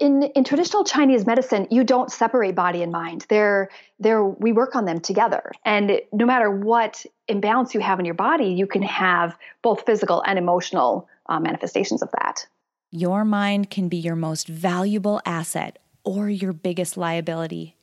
in in traditional Chinese medicine, you don't separate body and mind. They're they're we work on them together. And no matter what imbalance you have in your body, you can have both physical and emotional uh, manifestations of that. Your mind can be your most valuable asset or your biggest liability,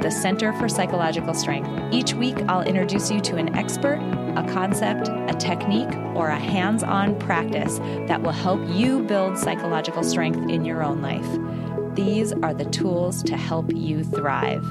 the Center for Psychological Strength. Each week, I'll introduce you to an expert a concept, a technique, or a hands on practice that will help you build psychological strength in your own life. These are the tools to help you thrive.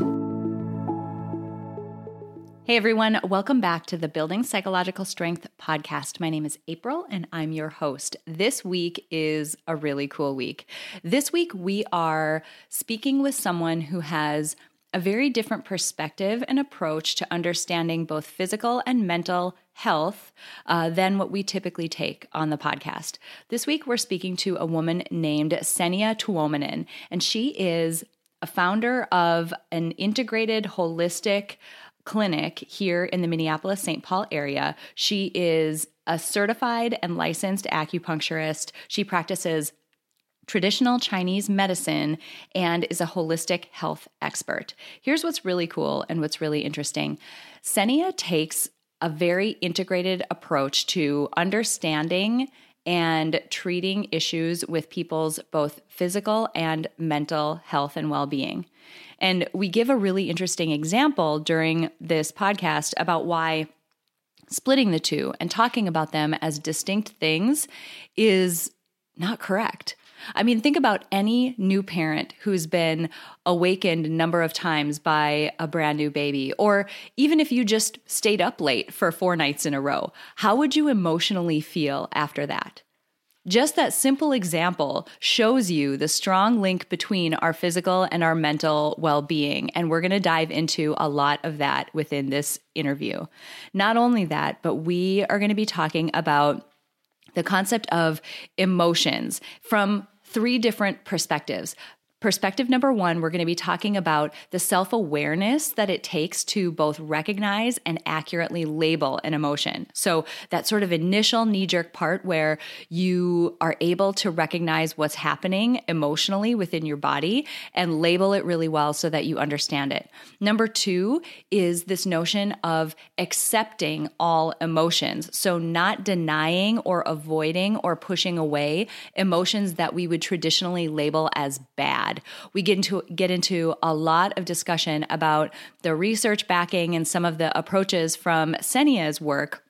Hey everyone, welcome back to the Building Psychological Strength podcast. My name is April and I'm your host. This week is a really cool week. This week we are speaking with someone who has a very different perspective and approach to understanding both physical and mental health uh, than what we typically take on the podcast. This week, we're speaking to a woman named Senia Tuominen, and she is a founder of an integrated holistic clinic here in the Minneapolis St. Paul area. She is a certified and licensed acupuncturist. She practices traditional Chinese medicine and is a holistic health expert. Here's what's really cool and what's really interesting Senia takes a very integrated approach to understanding and treating issues with people's both physical and mental health and well being. And we give a really interesting example during this podcast about why splitting the two and talking about them as distinct things is not correct. I mean, think about any new parent who's been awakened a number of times by a brand new baby, or even if you just stayed up late for four nights in a row. How would you emotionally feel after that? Just that simple example shows you the strong link between our physical and our mental well being. And we're going to dive into a lot of that within this interview. Not only that, but we are going to be talking about the concept of emotions from three different perspectives Perspective number one, we're going to be talking about the self awareness that it takes to both recognize and accurately label an emotion. So, that sort of initial knee jerk part where you are able to recognize what's happening emotionally within your body and label it really well so that you understand it. Number two is this notion of accepting all emotions. So, not denying or avoiding or pushing away emotions that we would traditionally label as bad. We get into get into a lot of discussion about the research backing and some of the approaches from Senia's work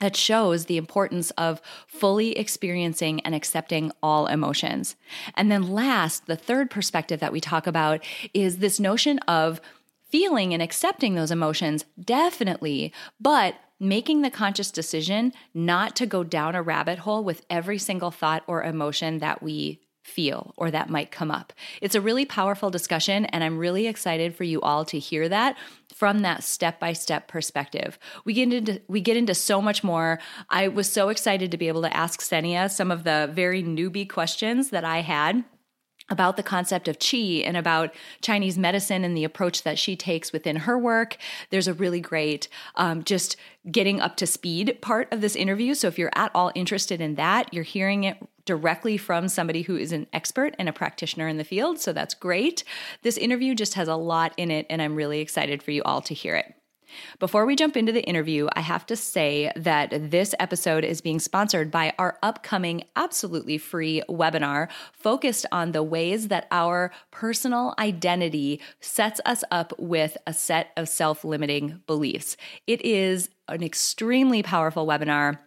that shows the importance of fully experiencing and accepting all emotions. And then last, the third perspective that we talk about is this notion of feeling and accepting those emotions, definitely, but making the conscious decision not to go down a rabbit hole with every single thought or emotion that we feel or that might come up. It's a really powerful discussion, and I'm really excited for you all to hear that from that step-by-step perspective. We get into we get into so much more. I was so excited to be able to ask Senia some of the very newbie questions that I had about the concept of qi and about Chinese medicine and the approach that she takes within her work. There's a really great um, just getting up to speed part of this interview. So if you're at all interested in that, you're hearing it directly from somebody who is an expert and a practitioner in the field. So that's great. This interview just has a lot in it, and I'm really excited for you all to hear it. Before we jump into the interview, I have to say that this episode is being sponsored by our upcoming absolutely free webinar focused on the ways that our personal identity sets us up with a set of self limiting beliefs. It is an extremely powerful webinar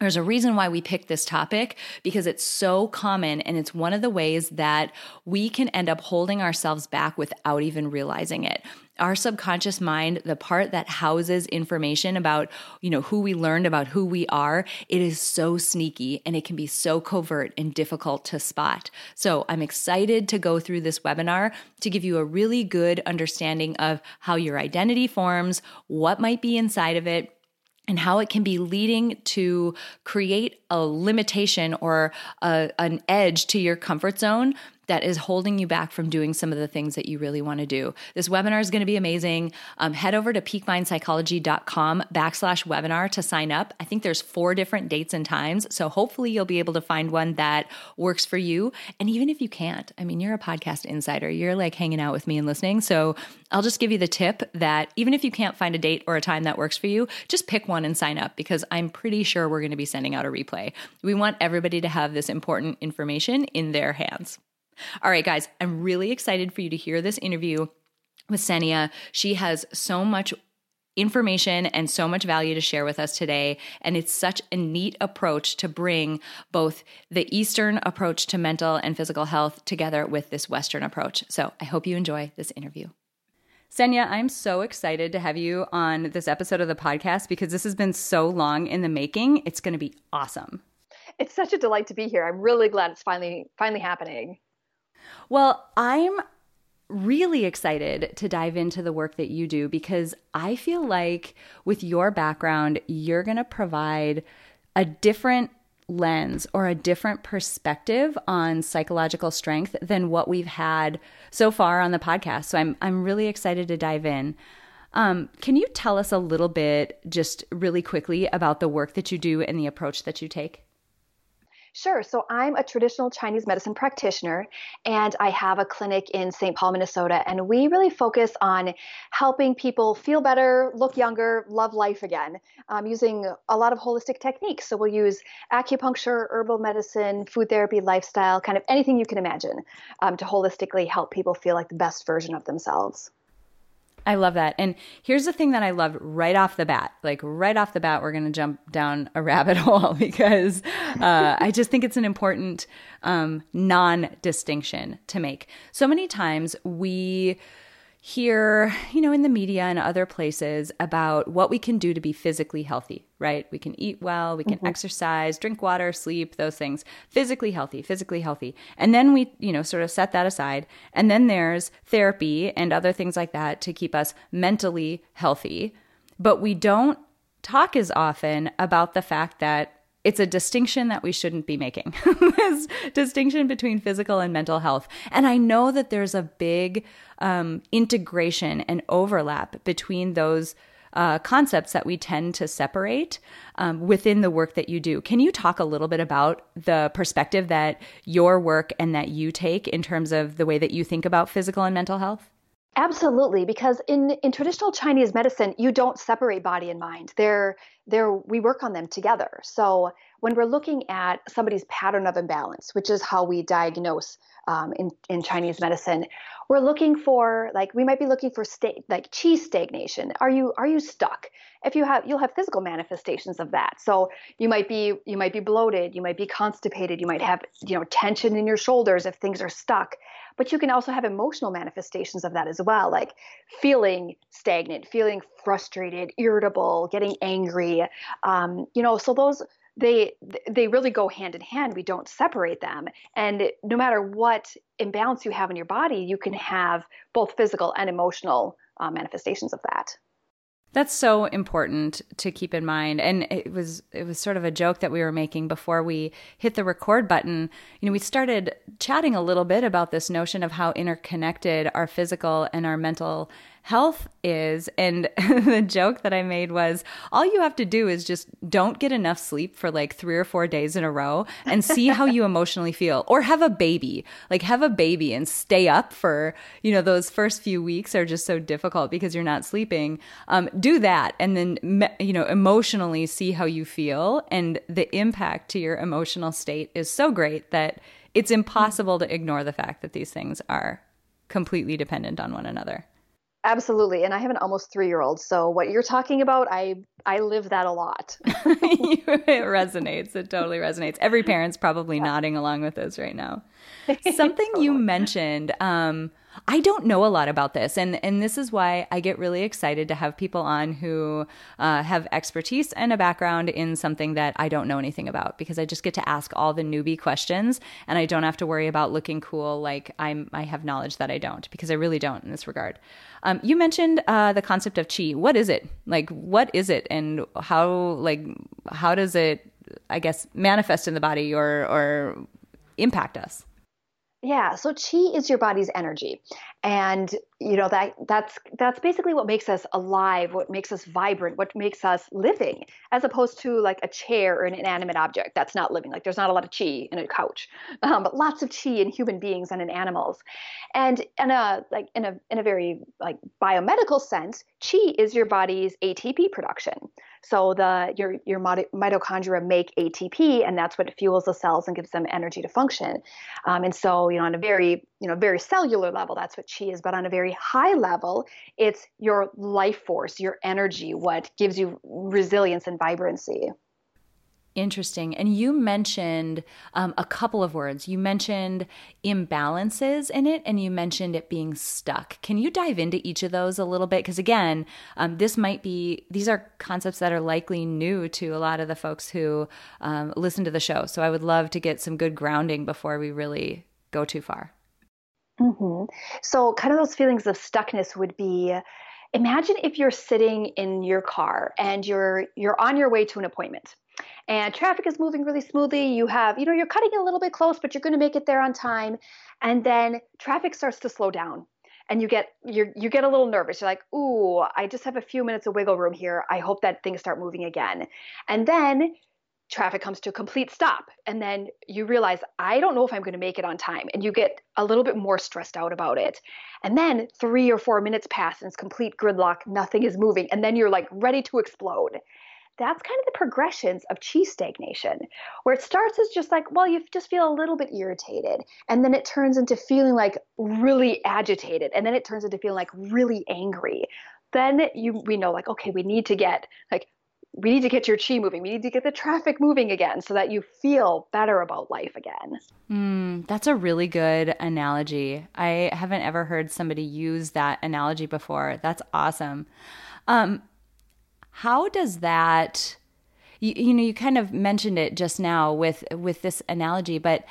There's a reason why we picked this topic because it's so common and it's one of the ways that we can end up holding ourselves back without even realizing it. Our subconscious mind, the part that houses information about, you know, who we learned about who we are, it is so sneaky and it can be so covert and difficult to spot. So, I'm excited to go through this webinar to give you a really good understanding of how your identity forms, what might be inside of it, and how it can be leading to create a limitation or a, an edge to your comfort zone that is holding you back from doing some of the things that you really want to do. This webinar is going to be amazing. Um, head over to peakmindpsychology.com backslash webinar to sign up. I think there's four different dates and times. So hopefully you'll be able to find one that works for you. And even if you can't, I mean, you're a podcast insider, you're like hanging out with me and listening. So I'll just give you the tip that even if you can't find a date or a time that works for you, just pick one and sign up because I'm pretty sure we're going to be sending out a replay. We want everybody to have this important information in their hands. All right, guys, I'm really excited for you to hear this interview with Senia. She has so much information and so much value to share with us today. And it's such a neat approach to bring both the Eastern approach to mental and physical health together with this Western approach. So I hope you enjoy this interview. Senia, I'm so excited to have you on this episode of the podcast because this has been so long in the making. It's going to be awesome. It's such a delight to be here. I'm really glad it's finally finally happening. Well, I'm really excited to dive into the work that you do because I feel like with your background, you're going to provide a different lens or a different perspective on psychological strength than what we've had so far on the podcast. So I'm I'm really excited to dive in. Um, can you tell us a little bit, just really quickly, about the work that you do and the approach that you take? Sure. So I'm a traditional Chinese medicine practitioner, and I have a clinic in St. Paul, Minnesota. And we really focus on helping people feel better, look younger, love life again, um, using a lot of holistic techniques. So we'll use acupuncture, herbal medicine, food therapy, lifestyle, kind of anything you can imagine um, to holistically help people feel like the best version of themselves. I love that. And here's the thing that I love right off the bat. Like right off the bat, we're going to jump down a rabbit hole because uh, I just think it's an important um, non distinction to make. So many times we hear, you know, in the media and other places about what we can do to be physically healthy, right? We can eat well, we can mm-hmm. exercise, drink water, sleep, those things. Physically healthy, physically healthy. And then we, you know, sort of set that aside. And then there's therapy and other things like that to keep us mentally healthy. But we don't talk as often about the fact that it's a distinction that we shouldn't be making this distinction between physical and mental health and i know that there's a big um, integration and overlap between those uh, concepts that we tend to separate um, within the work that you do. Can you talk a little bit about the perspective that your work and that you take in terms of the way that you think about physical and mental health? Absolutely, because in, in traditional Chinese medicine, you don't separate body and mind. They're, we work on them together. So when we're looking at somebody's pattern of imbalance, which is how we diagnose um, in, in Chinese medicine, we're looking for like we might be looking for sta- like qi stagnation. Are you are you stuck? If you have, you'll have physical manifestations of that. So you might be you might be bloated, you might be constipated, you might have you know tension in your shoulders if things are stuck but you can also have emotional manifestations of that as well, like feeling stagnant, feeling frustrated, irritable, getting angry. Um, you know, so those they they really go hand in hand. We don't separate them, and no matter what imbalance you have in your body, you can have both physical and emotional uh, manifestations of that. That's so important to keep in mind. And it was it was sort of a joke that we were making before we hit the record button. You know, we started chatting a little bit about this notion of how interconnected our physical and our mental health is. And the joke that I made was all you have to do is just don't get enough sleep for like three or four days in a row and see how you emotionally feel. Or have a baby, like have a baby and stay up for, you know, those first few weeks are just so difficult because you're not sleeping. Um, do that and then, you know, emotionally see how you feel. And the impact to your emotional state is so great that it's impossible to ignore the fact that these things are completely dependent on one another. Absolutely. And I have an almost three year old. So what you're talking about, I I live that a lot. it resonates. It totally resonates. Every parent's probably yeah. nodding along with us right now. Something totally. you mentioned, um, I don't know a lot about this, and and this is why I get really excited to have people on who uh, have expertise and a background in something that I don't know anything about, because I just get to ask all the newbie questions, and I don't have to worry about looking cool like I'm I have knowledge that I don't, because I really don't in this regard. Um, you mentioned uh, the concept of chi. What is it? Like, what is it, and how like how does it, I guess, manifest in the body or or impact us? Yeah, so chi is your body's energy. And you know that that's that's basically what makes us alive, what makes us vibrant, what makes us living, as opposed to like a chair or an inanimate object that's not living. Like there's not a lot of chi in a couch, um, but lots of chi in human beings and in animals. And in a like in a in a very like biomedical sense, chi is your body's ATP production. So the your your mitochondria make ATP, and that's what fuels the cells and gives them energy to function. Um, and so you know on a very you know very cellular level, that's what chi is. But on a very high level, it's your life force, your energy, what gives you resilience and vibrancy. Interesting. And you mentioned um, a couple of words. You mentioned imbalances in it, and you mentioned it being stuck. Can you dive into each of those a little bit? Because again, um, this might be, these are concepts that are likely new to a lot of the folks who um, listen to the show. So I would love to get some good grounding before we really go too far. Mm-hmm. So, kind of those feelings of stuckness would be imagine if you're sitting in your car and you're you're on your way to an appointment and traffic is moving really smoothly. You have, you know, you're cutting a little bit close, but you're going to make it there on time. And then traffic starts to slow down and you get you you get a little nervous. You're like, "Ooh, I just have a few minutes of wiggle room here. I hope that things start moving again." And then traffic comes to a complete stop and then you realize i don't know if i'm going to make it on time and you get a little bit more stressed out about it and then three or four minutes pass and it's complete gridlock nothing is moving and then you're like ready to explode that's kind of the progressions of chi stagnation, where it starts as just like, well, you just feel a little bit irritated, and then it turns into feeling like really agitated, and then it turns into feeling like really angry. Then you we know like, okay, we need to get like we need to get your chi moving. We need to get the traffic moving again so that you feel better about life again. Mm, that's a really good analogy. I haven't ever heard somebody use that analogy before. That's awesome. Um, how does that you, you know you kind of mentioned it just now with with this analogy but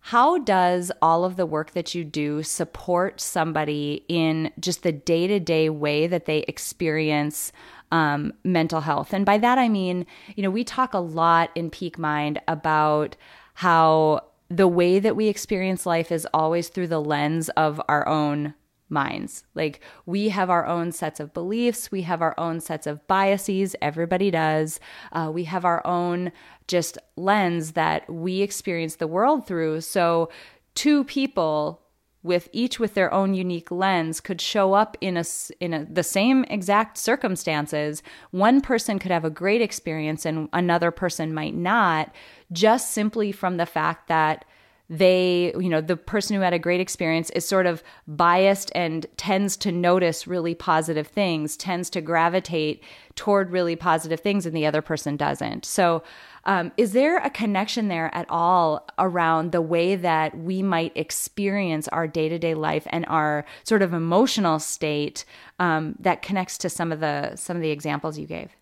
how does all of the work that you do support somebody in just the day to day way that they experience um, mental health? And by that, I mean, you know, we talk a lot in Peak Mind about how the way that we experience life is always through the lens of our own minds. Like we have our own sets of beliefs, we have our own sets of biases, everybody does. Uh, we have our own just lens that we experience the world through. So, two people with each with their own unique lens could show up in a in a, the same exact circumstances one person could have a great experience and another person might not just simply from the fact that they, you know, the person who had a great experience is sort of biased and tends to notice really positive things, tends to gravitate toward really positive things, and the other person doesn't. So, um, is there a connection there at all around the way that we might experience our day to day life and our sort of emotional state um, that connects to some of the some of the examples you gave?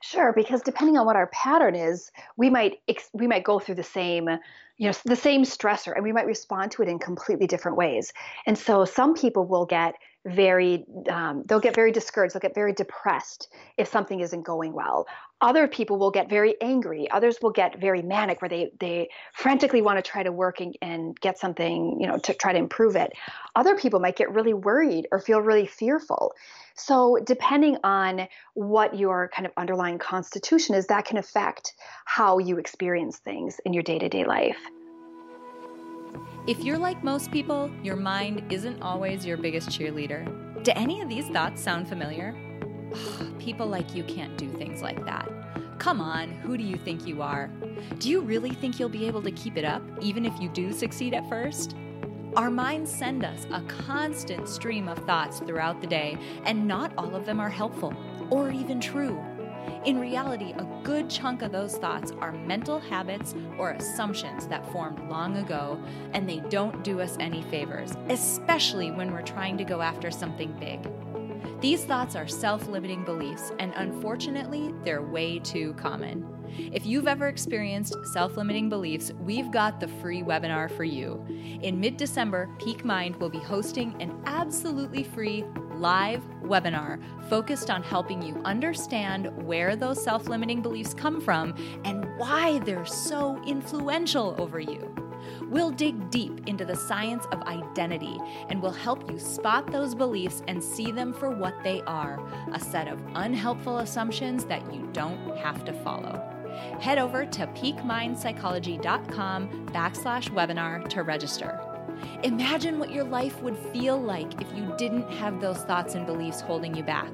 Sure, because depending on what our pattern is, we might we might go through the same, you know, the same stressor, and we might respond to it in completely different ways. And so, some people will get very, um, they'll get very discouraged, they'll get very depressed if something isn't going well. Other people will get very angry. Others will get very manic, where they they frantically want to try to work and, and get something, you know, to try to improve it. Other people might get really worried or feel really fearful. So, depending on what your kind of underlying constitution is, that can affect how you experience things in your day to day life. If you're like most people, your mind isn't always your biggest cheerleader. Do any of these thoughts sound familiar? people like you can't do things like that. Come on, who do you think you are? Do you really think you'll be able to keep it up, even if you do succeed at first? Our minds send us a constant stream of thoughts throughout the day, and not all of them are helpful or even true. In reality, a good chunk of those thoughts are mental habits or assumptions that formed long ago, and they don't do us any favors, especially when we're trying to go after something big. These thoughts are self limiting beliefs, and unfortunately, they're way too common. If you've ever experienced self limiting beliefs, we've got the free webinar for you. In mid December, Peak Mind will be hosting an absolutely free live webinar focused on helping you understand where those self limiting beliefs come from and why they're so influential over you. We'll dig deep into the science of identity and we'll help you spot those beliefs and see them for what they are a set of unhelpful assumptions that you don't have to follow. Head over to peakmindpsychology.com backslash webinar to register. Imagine what your life would feel like if you didn't have those thoughts and beliefs holding you back.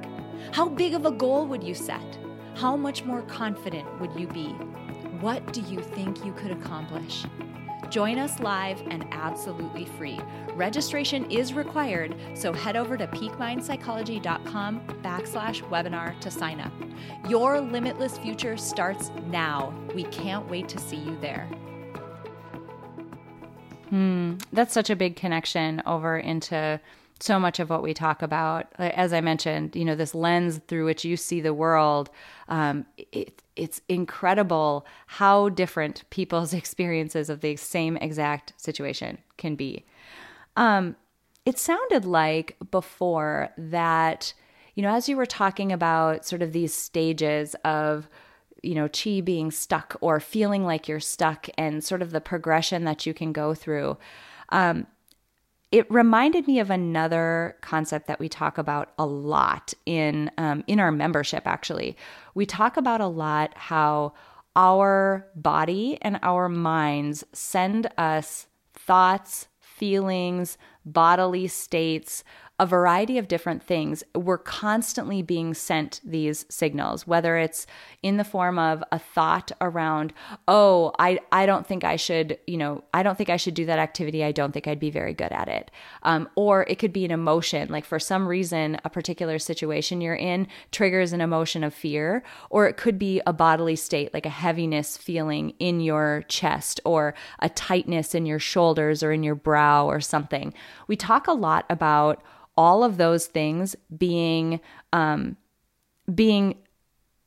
How big of a goal would you set? How much more confident would you be? What do you think you could accomplish? Join us live and absolutely free. Registration is required, so head over to peakmindpsychology.com backslash webinar to sign up. Your limitless future starts now. We can't wait to see you there. Hmm, that's such a big connection over into so much of what we talk about. As I mentioned, you know, this lens through which you see the world, um, it, it's incredible how different people's experiences of the same exact situation can be. Um, it sounded like before that, you know, as you were talking about sort of these stages of, you know, chi being stuck or feeling like you're stuck and sort of the progression that you can go through. Um, it reminded me of another concept that we talk about a lot in um, in our membership. Actually, we talk about a lot how our body and our minds send us thoughts, feelings, bodily states a variety of different things. We're constantly being sent these signals, whether it's in the form of a thought around, oh, I, I don't think I should, you know, I don't think I should do that activity. I don't think I'd be very good at it. Um, or it could be an emotion, like for some reason, a particular situation you're in triggers an emotion of fear, or it could be a bodily state, like a heaviness feeling in your chest or a tightness in your shoulders or in your brow or something. We talk a lot about all of those things being um, being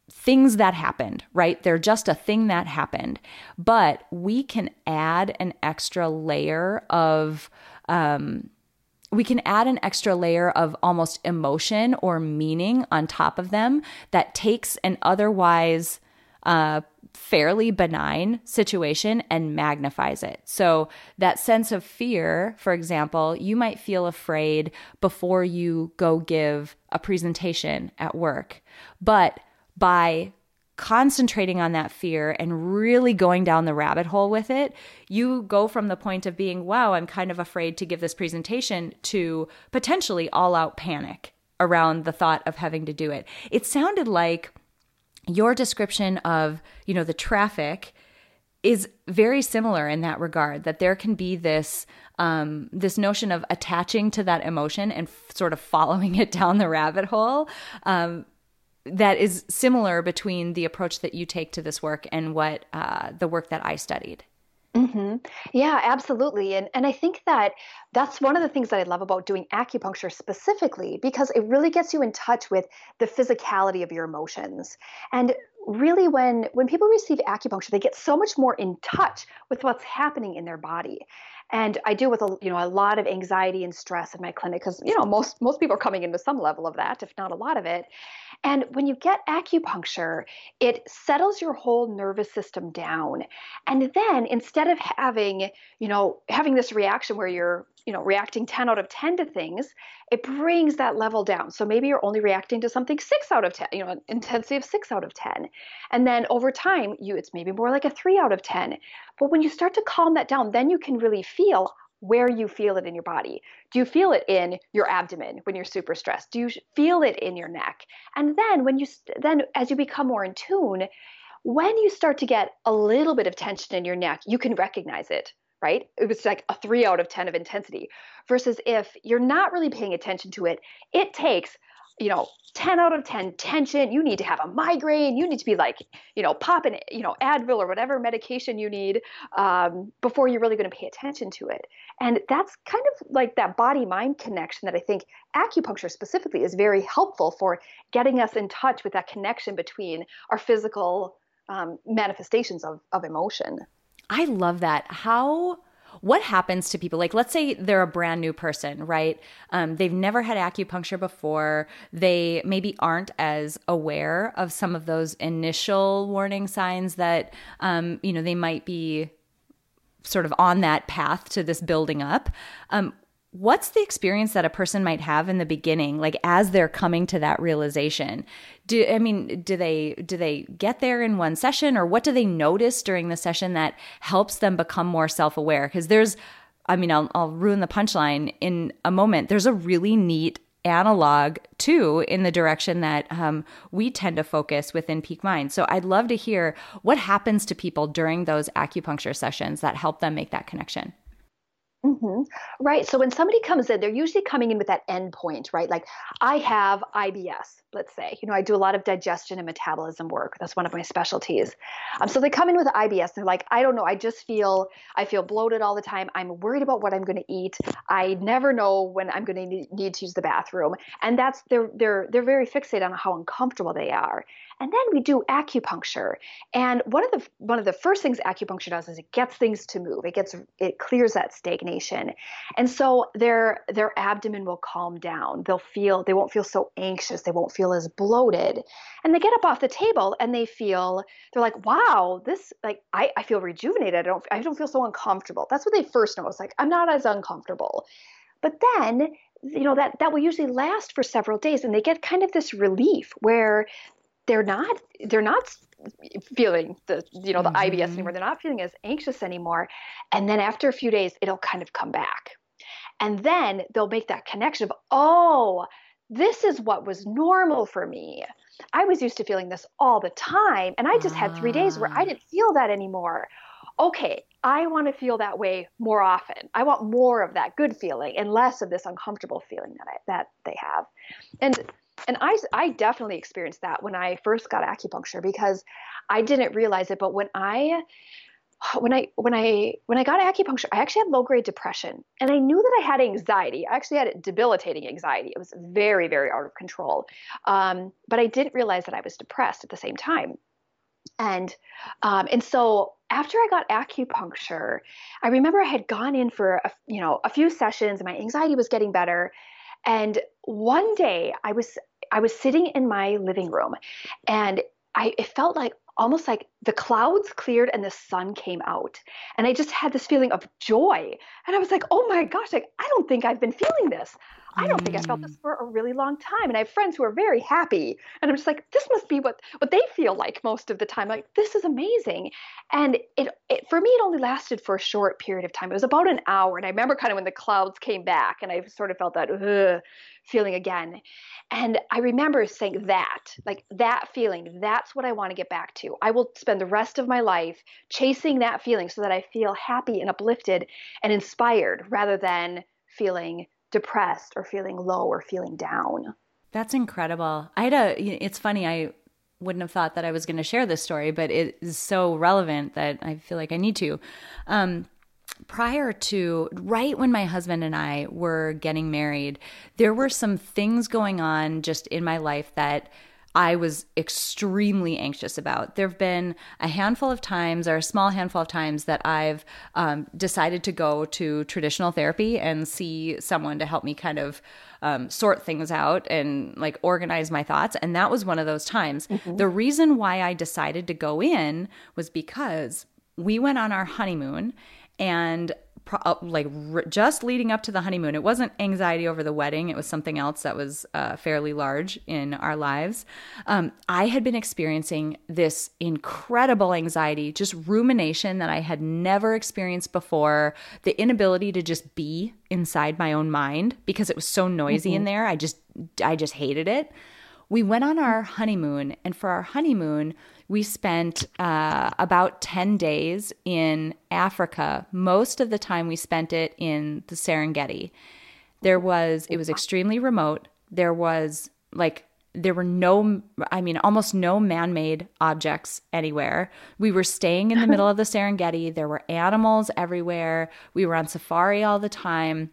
things that happened, right? They're just a thing that happened, but we can add an extra layer of um, we can add an extra layer of almost emotion or meaning on top of them that takes an otherwise uh, fairly benign situation and magnifies it. So, that sense of fear, for example, you might feel afraid before you go give a presentation at work. But by concentrating on that fear and really going down the rabbit hole with it, you go from the point of being, wow, I'm kind of afraid to give this presentation to potentially all out panic around the thought of having to do it. It sounded like your description of, you know, the traffic is very similar in that regard that there can be this um, this notion of attaching to that emotion and f- sort of following it down the rabbit hole um, that is similar between the approach that you take to this work and what uh, the work that I studied. Mm-hmm. Yeah, absolutely. And and I think that that's one of the things that I love about doing acupuncture specifically because it really gets you in touch with the physicality of your emotions. And really when when people receive acupuncture, they get so much more in touch with what's happening in their body and I deal with a you know a lot of anxiety and stress in my clinic because you know most most people are coming in with some level of that, if not a lot of it. And when you get acupuncture, it settles your whole nervous system down. And then instead of having, you know, having this reaction where you're, you know, reacting 10 out of 10 to things, it brings that level down. So maybe you're only reacting to something 6 out of 10, you know, intensity of 6 out of 10. And then over time, you it's maybe more like a 3 out of 10. But when you start to calm that down, then you can really feel where you feel it in your body. Do you feel it in your abdomen when you're super stressed? Do you feel it in your neck? And then when you then as you become more in tune, when you start to get a little bit of tension in your neck, you can recognize it right? It was like a three out of 10 of intensity. Versus if you're not really paying attention to it, it takes you know 10 out of 10 tension. You need to have a migraine. You need to be like you know popping you know advil or whatever medication you need um, before you're really going to pay attention to it. And that's kind of like that body mind connection that i think acupuncture specifically is very helpful for getting us in touch with that connection between our physical um, manifestations of, of emotion. I love that. How what happens to people? Like let's say they're a brand new person right? Um, they've never had acupuncture before. They maybe aren't as aware of some of those initial warning signs that um, you know they might be sort of on that path to this building up. Um, what's the experience that a person might have in the beginning like as they're coming to that realization? Do i mean do they do they get there in one session or what do they notice during the session that helps them become more self-aware? Because there's i mean I'll, I'll ruin the punchline in a moment. There's a really neat analog too in the direction that um, we tend to focus within peak mind. So i'd love to hear what happens to people during those acupuncture sessions that help them make that connection Mm-hmm. Right. So when somebody comes in, they're usually coming in with that end point, right? Like, I have IBS, let's say. You know, I do a lot of digestion and metabolism work. That's one of my specialties. Um, so they come in with IBS. They're like, I don't know. I just feel, I feel bloated all the time. I'm worried about what I'm going to eat. I never know when I'm going to need to use the bathroom. And that's they're they're they're very fixated on how uncomfortable they are. And then we do acupuncture. And one of the one of the first things acupuncture does is it gets things to move. It gets it clears that stagnation. And so their their abdomen will calm down. They'll feel they won't feel so anxious. They won't feel as bloated. And they get up off the table and they feel they're like, wow, this like I, I feel rejuvenated. I don't I don't feel so uncomfortable. That's what they first know. It's like I'm not as uncomfortable. But then you know that that will usually last for several days and they get kind of this relief where they're not they're not feeling the you know the mm-hmm. IBS anymore. They're not feeling as anxious anymore. And then after a few days, it'll kind of come back. And then they'll make that connection of, oh, this is what was normal for me. I was used to feeling this all the time. And I just had three days where I ah. didn't feel that anymore. Okay, I want to feel that way more often. I want more of that good feeling and less of this uncomfortable feeling that I, that they have. And and I, I definitely experienced that when I first got acupuncture because I didn't realize it, but when I when I when I when I got acupuncture, I actually had low grade depression, and I knew that I had anxiety. I actually had a debilitating anxiety. It was very very out of control, um, but I didn't realize that I was depressed at the same time. And um, and so after I got acupuncture, I remember I had gone in for a, you know a few sessions, and my anxiety was getting better. And one day I was I was sitting in my living room and I it felt like almost like the clouds cleared and the sun came out. And I just had this feeling of joy. And I was like, oh my gosh, like I don't think I've been feeling this. I don't think I felt this mm. for a really long time. And I have friends who are very happy. And I'm just like, this must be what, what they feel like most of the time. Like, this is amazing. And it, it for me, it only lasted for a short period of time. It was about an hour. And I remember kind of when the clouds came back and I sort of felt that feeling again. And I remember saying that, like that feeling, that's what I want to get back to. I will spend the rest of my life chasing that feeling so that I feel happy and uplifted and inspired rather than feeling depressed or feeling low or feeling down. That's incredible. I had a, it's funny, I wouldn't have thought that I was going to share this story, but it is so relevant that I feel like I need to. Um, prior to right when my husband and I were getting married, there were some things going on just in my life that I was extremely anxious about. There have been a handful of times, or a small handful of times, that I've um, decided to go to traditional therapy and see someone to help me kind of um, sort things out and like organize my thoughts. And that was one of those times. Mm-hmm. The reason why I decided to go in was because we went on our honeymoon and pro- uh, like r- just leading up to the honeymoon, it wasn't anxiety over the wedding. It was something else that was uh, fairly large in our lives. Um, I had been experiencing this incredible anxiety, just rumination that I had never experienced before. The inability to just be inside my own mind because it was so noisy mm-hmm. in there. I just, I just hated it. we went on our honeymoon, and for our honeymoon, we spent uh, about 10 days in Africa. Most of the time, we spent it in the Serengeti. There was, it was extremely remote. There was like, there were no, I mean, almost no man made objects anywhere. We were staying in the middle of the Serengeti. There were animals everywhere. We were on safari all the time.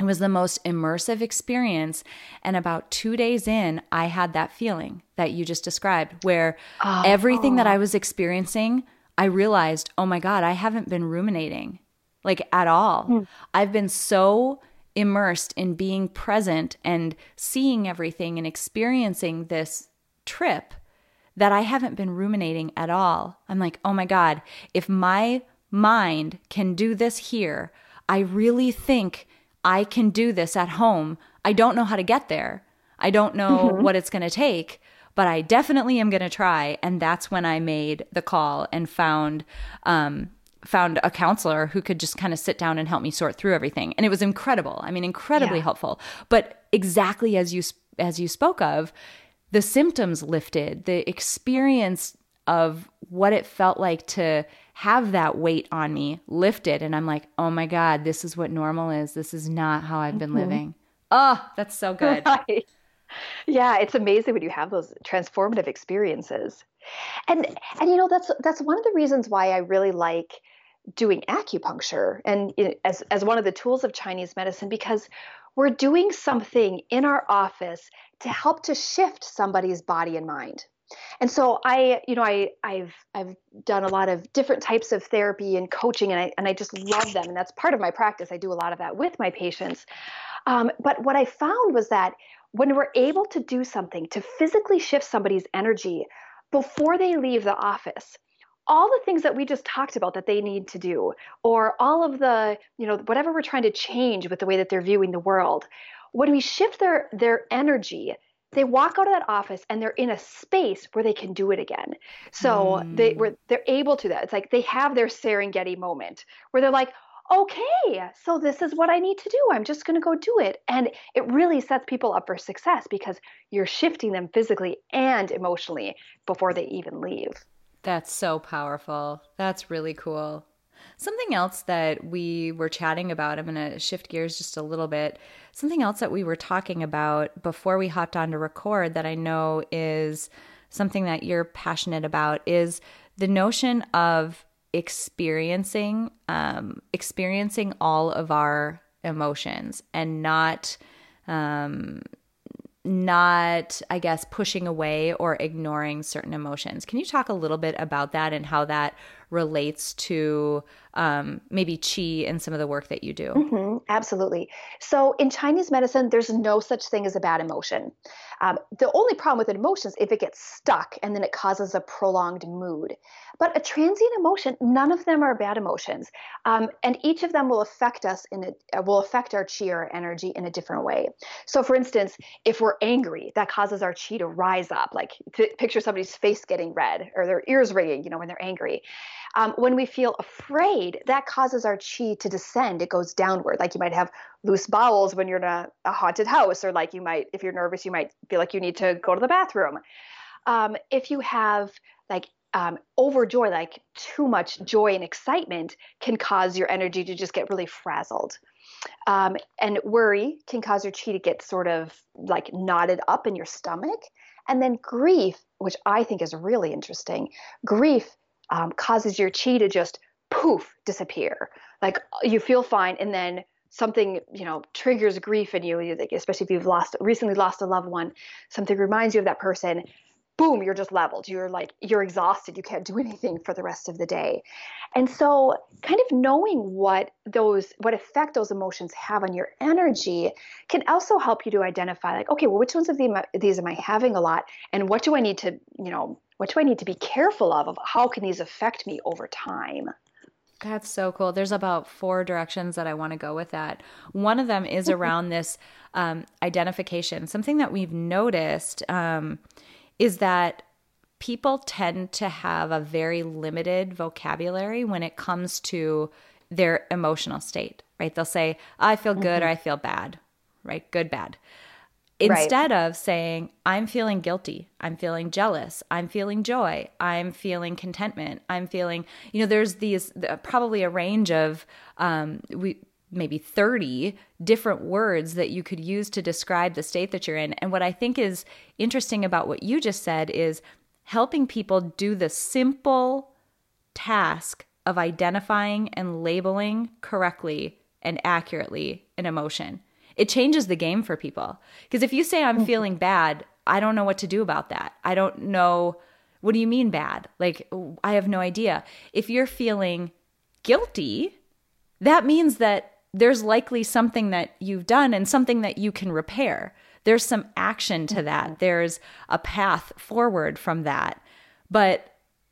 It was the most immersive experience. And about two days in, I had that feeling that you just described, where oh, everything oh. that I was experiencing, I realized, oh my God, I haven't been ruminating like at all. Mm. I've been so immersed in being present and seeing everything and experiencing this trip that I haven't been ruminating at all. I'm like, oh my God, if my mind can do this here, I really think I can do this at home. I don't know how to get there. I don't know mm-hmm. what it's going to take, but I definitely am going to try. And that's when I made the call and found um, found a counselor who could just kind of sit down and help me sort through everything and it was incredible i mean incredibly yeah. helpful but exactly as you as you spoke of the symptoms lifted the experience of what it felt like to have that weight on me lifted and i'm like oh my god this is what normal is this is not how i've been mm-hmm. living oh that's so good right. yeah it's amazing when you have those transformative experiences and and you know that's that's one of the reasons why i really like doing acupuncture and as, as one of the tools of Chinese medicine because we're doing something in our office to help to shift somebody's body and mind. And so I, you know, I, I've I've done a lot of different types of therapy and coaching, and I and I just love them, and that's part of my practice. I do a lot of that with my patients. Um, but what I found was that when we're able to do something to physically shift somebody's energy before they leave the office, all the things that we just talked about that they need to do or all of the you know whatever we're trying to change with the way that they're viewing the world when we shift their their energy they walk out of that office and they're in a space where they can do it again so mm. they were they're able to that it's like they have their serengeti moment where they're like okay so this is what i need to do i'm just going to go do it and it really sets people up for success because you're shifting them physically and emotionally before they even leave that's so powerful. That's really cool. Something else that we were chatting about, I'm going to shift gears just a little bit. Something else that we were talking about before we hopped on to record that I know is something that you're passionate about is the notion of experiencing um, experiencing all of our emotions and not um, not, I guess, pushing away or ignoring certain emotions. Can you talk a little bit about that and how that relates to um, maybe chi and some of the work that you do? Mm-hmm, absolutely. So, in Chinese medicine, there's no such thing as a bad emotion. Um, the only problem with an emotion is if it gets stuck and then it causes a prolonged mood. But a transient emotion, none of them are bad emotions, um, and each of them will affect us in a, uh, will affect our chi or energy in a different way. So, for instance, if we're angry, that causes our chi to rise up. Like picture somebody's face getting red or their ears ringing, you know, when they're angry. Um, when we feel afraid, that causes our chi to descend. It goes downward. Like you might have loose bowels when you're in a, a haunted house, or like you might, if you're nervous, you might feel like you need to go to the bathroom. Um, if you have like um, overjoy, like too much joy and excitement, can cause your energy to just get really frazzled. Um, and worry can cause your chi to get sort of like knotted up in your stomach. And then grief, which I think is really interesting, grief um, causes your chi to just poof disappear. Like you feel fine, and then something you know triggers grief in you, especially if you've lost recently lost a loved one. Something reminds you of that person. Boom, you're just leveled. You're like you're exhausted. You can't do anything for the rest of the day. And so, kind of knowing what those what effect those emotions have on your energy can also help you to identify like, okay, well, which ones of these am I having a lot, and what do I need to you know what do I need to be careful of? Of how can these affect me over time? That's so cool. There's about four directions that I want to go with that. One of them is around this um, identification. Something that we've noticed um, is that people tend to have a very limited vocabulary when it comes to their emotional state, right? They'll say, I feel good mm-hmm. or I feel bad, right? Good, bad instead right. of saying, I'm feeling guilty, I'm feeling jealous, I'm feeling joy, I'm feeling contentment, I'm feeling, you know, there's these probably a range of, um, we, maybe 30 different words that you could use to describe the state that you're in. And what I think is interesting about what you just said is helping people do the simple task of identifying and labeling correctly and accurately an emotion. It changes the game for people. Because if you say, I'm mm-hmm. feeling bad, I don't know what to do about that. I don't know. What do you mean bad? Like, I have no idea. If you're feeling guilty, that means that there's likely something that you've done and something that you can repair. There's some action to that, mm-hmm. there's a path forward from that. But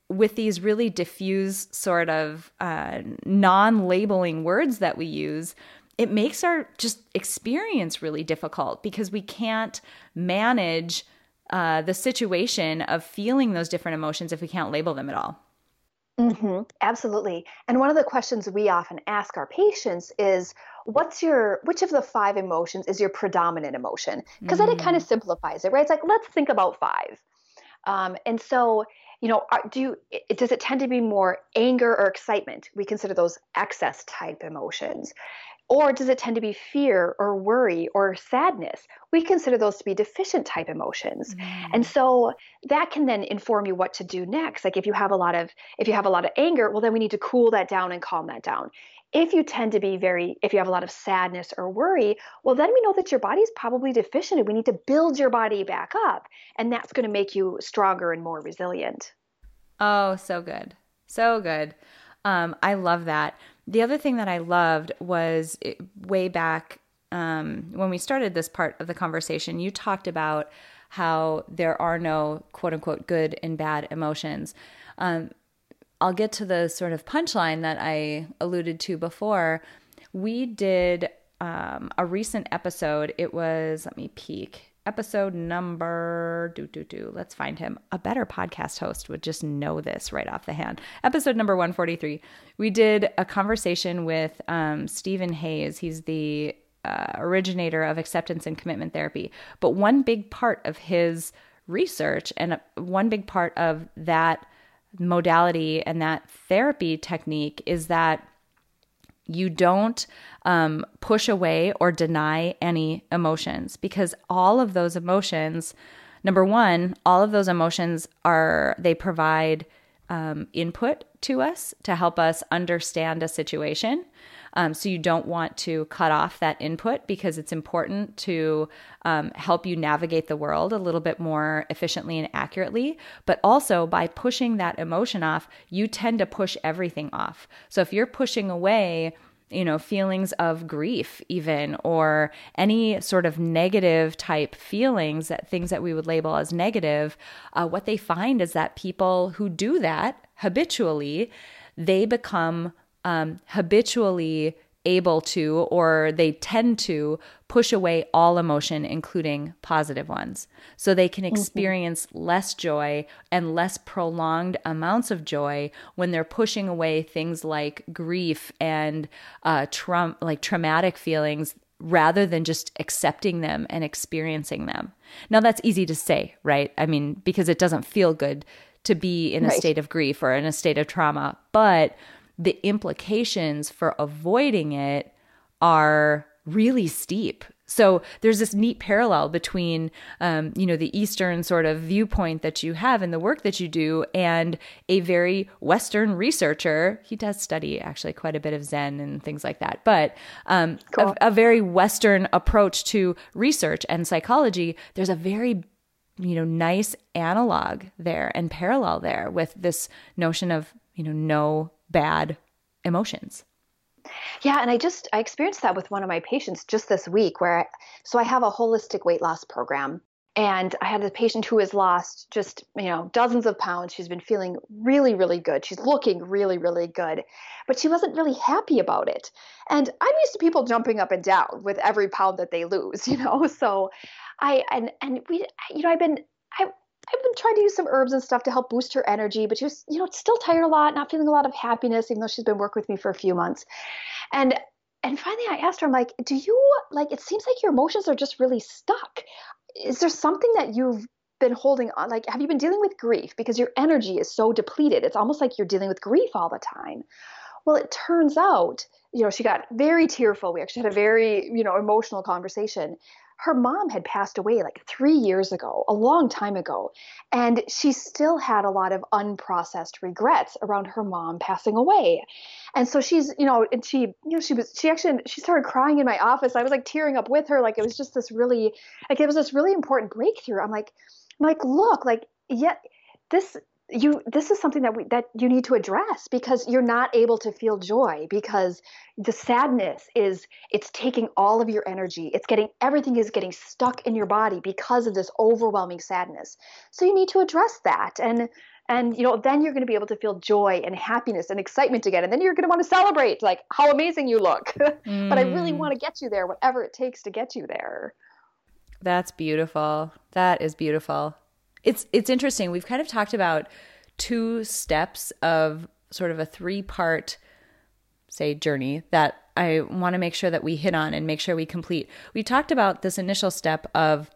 with these really diffuse sort of uh, non-labeling words that we use it makes our just experience really difficult because we can't manage uh, the situation of feeling those different emotions if we can't label them at all mm-hmm. absolutely and one of the questions we often ask our patients is what's your which of the five emotions is your predominant emotion because mm. then it kind of mm. simplifies it right it's like let's think about five um, and so you know, do you, it, does it tend to be more anger or excitement? We consider those excess type emotions. Or does it tend to be fear or worry or sadness? We consider those to be deficient type emotions. Mm. And so that can then inform you what to do next. Like if you have a lot of if you have a lot of anger, well then we need to cool that down and calm that down. If you tend to be very, if you have a lot of sadness or worry, well, then we know that your body's probably deficient and we need to build your body back up. And that's going to make you stronger and more resilient. Oh, so good. So good. Um, I love that. The other thing that I loved was it, way back um, when we started this part of the conversation, you talked about how there are no quote unquote good and bad emotions. Um, I'll get to the sort of punchline that I alluded to before. We did um, a recent episode. It was, let me peek, episode number, do, do, do, let's find him. A better podcast host would just know this right off the hand. Episode number 143. We did a conversation with um, Steven Hayes. He's the uh, originator of acceptance and commitment therapy. But one big part of his research and one big part of that modality and that therapy technique is that you don't um, push away or deny any emotions because all of those emotions, number one, all of those emotions are, they provide um, input to us to help us understand a situation. Um, so you don't want to cut off that input because it's important to um, help you navigate the world a little bit more efficiently and accurately. But also by pushing that emotion off, you tend to push everything off. So if you're pushing away, you know, feelings of grief, even, or any sort of negative type feelings, that things that we would label as negative, uh, what they find is that people who do that habitually, they become um, habitually able to or they tend to push away all emotion including positive ones so they can mm-hmm. experience mm-hmm. less joy and less prolonged amounts of joy when they're pushing away things like grief and uh, tra- like traumatic feelings rather than just accepting them and experiencing them now that's easy to say right i mean because it doesn't feel good to be in a state of grief or in a state of trauma but the implications for avoiding it are really steep. So there's this neat parallel between, um, you know, the Eastern sort of viewpoint that you have in the work that you do, and a very Western researcher. He does study actually quite a bit of Zen and things like that, but um, cool. a, a very Western approach to research and psychology. There's a very you know nice analog there and parallel there with this notion of you know no bad emotions. Yeah, and I just I experienced that with one of my patients just this week where I, so I have a holistic weight loss program and I had a patient who has lost just, you know, dozens of pounds. She's been feeling really really good. She's looking really really good. But she wasn't really happy about it. And I'm used to people jumping up and down with every pound that they lose, you know. So I and and we you know, I've been I I've been trying to use some herbs and stuff to help boost her energy, but she was, you know, still tired a lot, not feeling a lot of happiness, even though she's been working with me for a few months. And and finally I asked her, I'm like, do you like it seems like your emotions are just really stuck. is there something that you've been holding on like have you been dealing with grief? Because your energy is so depleted. It's almost like you're dealing with grief all the time. Well it turns out you know she got very tearful. We actually had a very you know emotional conversation her mom had passed away like three years ago, a long time ago, and she still had a lot of unprocessed regrets around her mom passing away. And so she's, you know, and she, you know, she was, she actually, she started crying in my office. I was like tearing up with her. Like it was just this really, like it was this really important breakthrough. I'm like, I'm like, look, like, yeah, this you this is something that we that you need to address because you're not able to feel joy because the sadness is it's taking all of your energy. It's getting everything is getting stuck in your body because of this overwhelming sadness. So you need to address that. And and you know then you're going to be able to feel joy and happiness and excitement again. And then you're going to want to celebrate like how amazing you look. Mm. but i really mm. want to get you there whatever it takes to get you there. That's beautiful. That is beautiful it's it's interesting. We've kind of talked about two steps of sort of a three-part say journey that I want to make sure that we hit on and make sure we complete. We talked about this initial step of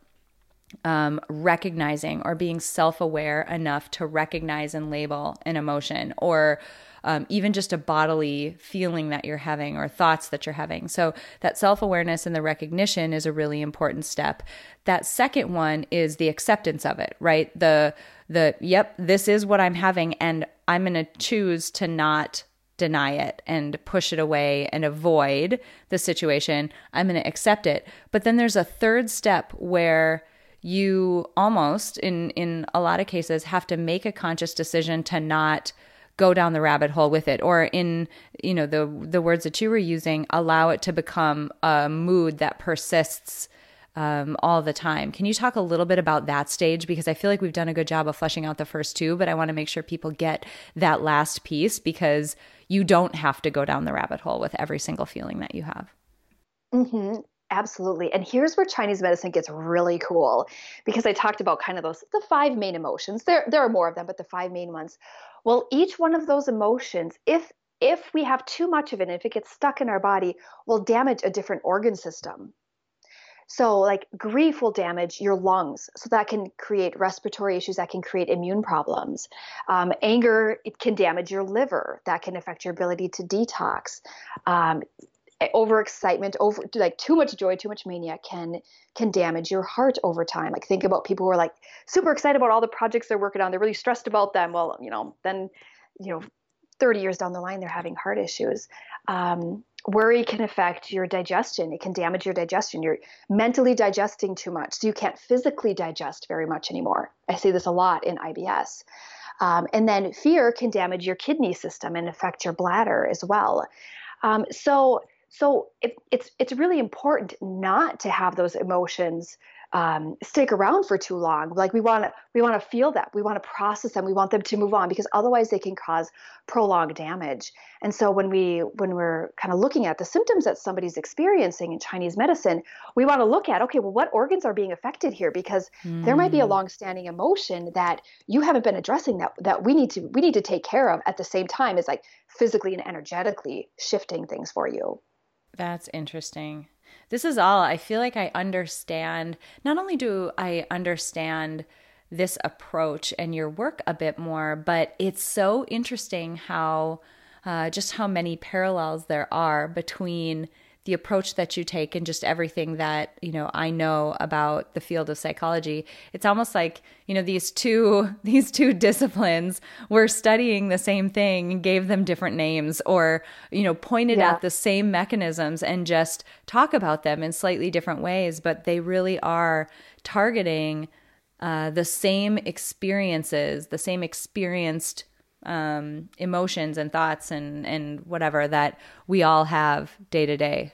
um, recognizing or being self aware enough to recognize and label an emotion or um, even just a bodily feeling that you're having or thoughts that you're having. So, that self awareness and the recognition is a really important step. That second one is the acceptance of it, right? The, the, yep, this is what I'm having, and I'm going to choose to not deny it and push it away and avoid the situation. I'm going to accept it. But then there's a third step where you almost in in a lot of cases have to make a conscious decision to not go down the rabbit hole with it or in you know the the words that you were using allow it to become a mood that persists um, all the time. Can you talk a little bit about that stage? Because I feel like we've done a good job of fleshing out the first two, but I want to make sure people get that last piece because you don't have to go down the rabbit hole with every single feeling that you have. Mm-hmm. Absolutely. And here's where Chinese medicine gets really cool because I talked about kind of those the five main emotions. There there are more of them, but the five main ones. Well, each one of those emotions, if if we have too much of it, if it gets stuck in our body, will damage a different organ system. So, like grief will damage your lungs, so that can create respiratory issues, that can create immune problems. Um, anger, it can damage your liver, that can affect your ability to detox. Um, overexcitement over like too much joy too much mania can can damage your heart over time. Like think about people who are like super excited about all the projects they're working on. They're really stressed about them. Well you know then you know 30 years down the line they're having heart issues. Um, worry can affect your digestion. It can damage your digestion. You're mentally digesting too much so you can't physically digest very much anymore. I see this a lot in ibs um, and then fear can damage your kidney system and affect your bladder as well. Um, so so it, it's it's really important not to have those emotions um, stick around for too long. Like we want to we want to feel that we want to process them, we want them to move on because otherwise they can cause prolonged damage. And so when we when we're kind of looking at the symptoms that somebody's experiencing in Chinese medicine, we want to look at okay, well, what organs are being affected here? Because mm. there might be a hmm. long-standing emotion that you haven't been addressing that that we need to we need to take care of at the same time as like physically and energetically shifting things for you. That's interesting. This is all I feel like I understand. Not only do I understand this approach and your work a bit more, but it's so interesting how uh, just how many parallels there are between the approach that you take and just everything that you know I know about the field of psychology it's almost like you know these two these two disciplines were studying the same thing and gave them different names or you know pointed yeah. at the same mechanisms and just talk about them in slightly different ways but they really are targeting uh, the same experiences the same experienced um, emotions and thoughts and and whatever that we all have day to day.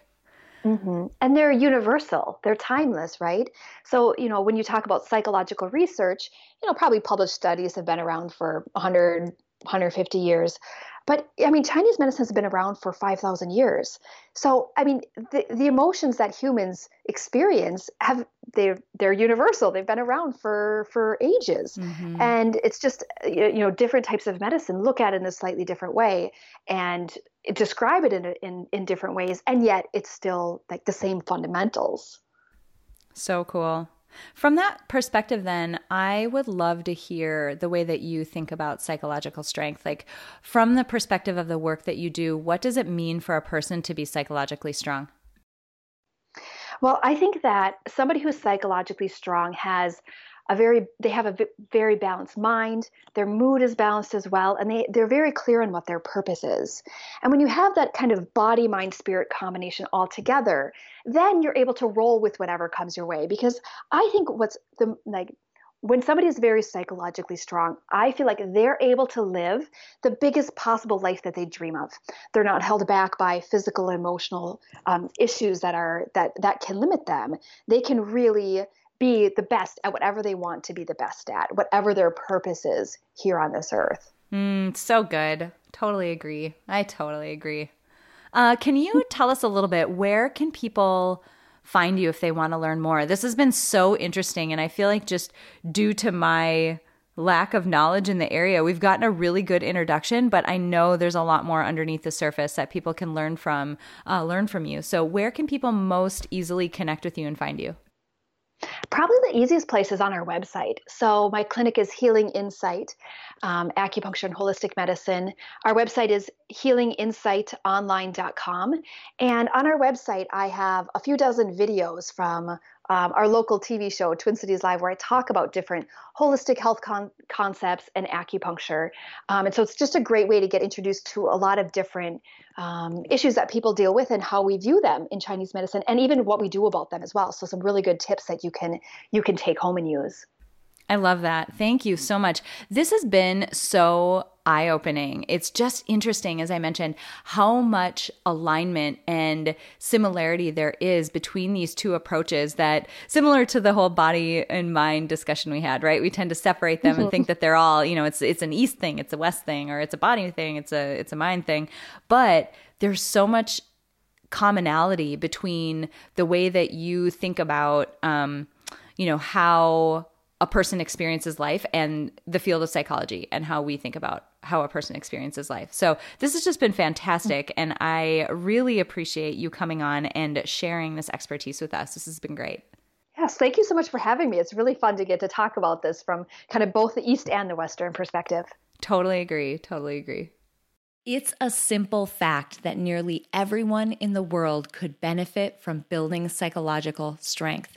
Mm-hmm. And they're universal. They're timeless, right? So you know when you talk about psychological research, you know probably published studies have been around for 100 150 years but I mean, Chinese medicine has been around for 5,000 years. So, I mean, the, the emotions that humans experience have they're they're universal. They've been around for for ages, mm-hmm. and it's just you know different types of medicine look at it in a slightly different way and describe it in in in different ways, and yet it's still like the same fundamentals. So cool. From that perspective, then, I would love to hear the way that you think about psychological strength. Like, from the perspective of the work that you do, what does it mean for a person to be psychologically strong? Well, I think that somebody who's psychologically strong has a very they have a very balanced mind their mood is balanced as well and they they're very clear on what their purpose is and when you have that kind of body mind spirit combination all together then you're able to roll with whatever comes your way because i think what's the like when somebody is very psychologically strong, I feel like they're able to live the biggest possible life that they dream of. They're not held back by physical, emotional um, issues that are that that can limit them. They can really be the best at whatever they want to be the best at, whatever their purpose is here on this earth. Mm, so good. Totally agree. I totally agree. Uh, can you tell us a little bit where can people find you if they want to learn more? This has been so interesting, and I feel like just due to my lack of knowledge in the area, we've gotten a really good introduction, but I know there's a lot more underneath the surface that people can learn from. Uh, learn from you. So, where can people most easily connect with you and find you? Probably the easiest place is on our website. So, my clinic is Healing Insight, um, Acupuncture and Holistic Medicine. Our website is healinginsightonline.com. And on our website, I have a few dozen videos from um, our local TV show, Twin Cities Live, where I talk about different holistic health con- concepts and acupuncture. Um, and so it's just a great way to get introduced to a lot of different um, issues that people deal with and how we view them in Chinese medicine, and even what we do about them as well. So some really good tips that you can you can take home and use. I love that. Thank you so much. This has been so eye opening. It's just interesting, as I mentioned, how much alignment and similarity there is between these two approaches that, similar to the whole body and mind discussion we had, right? We tend to separate them and think that they're all, you know, it's it's an east thing, it's a west thing, or it's a body thing, it's a it's a mind thing. But there's so much commonality between the way that you think about um, you know, how a person experiences life and the field of psychology and how we think about how a person experiences life. So, this has just been fantastic. And I really appreciate you coming on and sharing this expertise with us. This has been great. Yes, thank you so much for having me. It's really fun to get to talk about this from kind of both the East and the Western perspective. Totally agree. Totally agree. It's a simple fact that nearly everyone in the world could benefit from building psychological strength.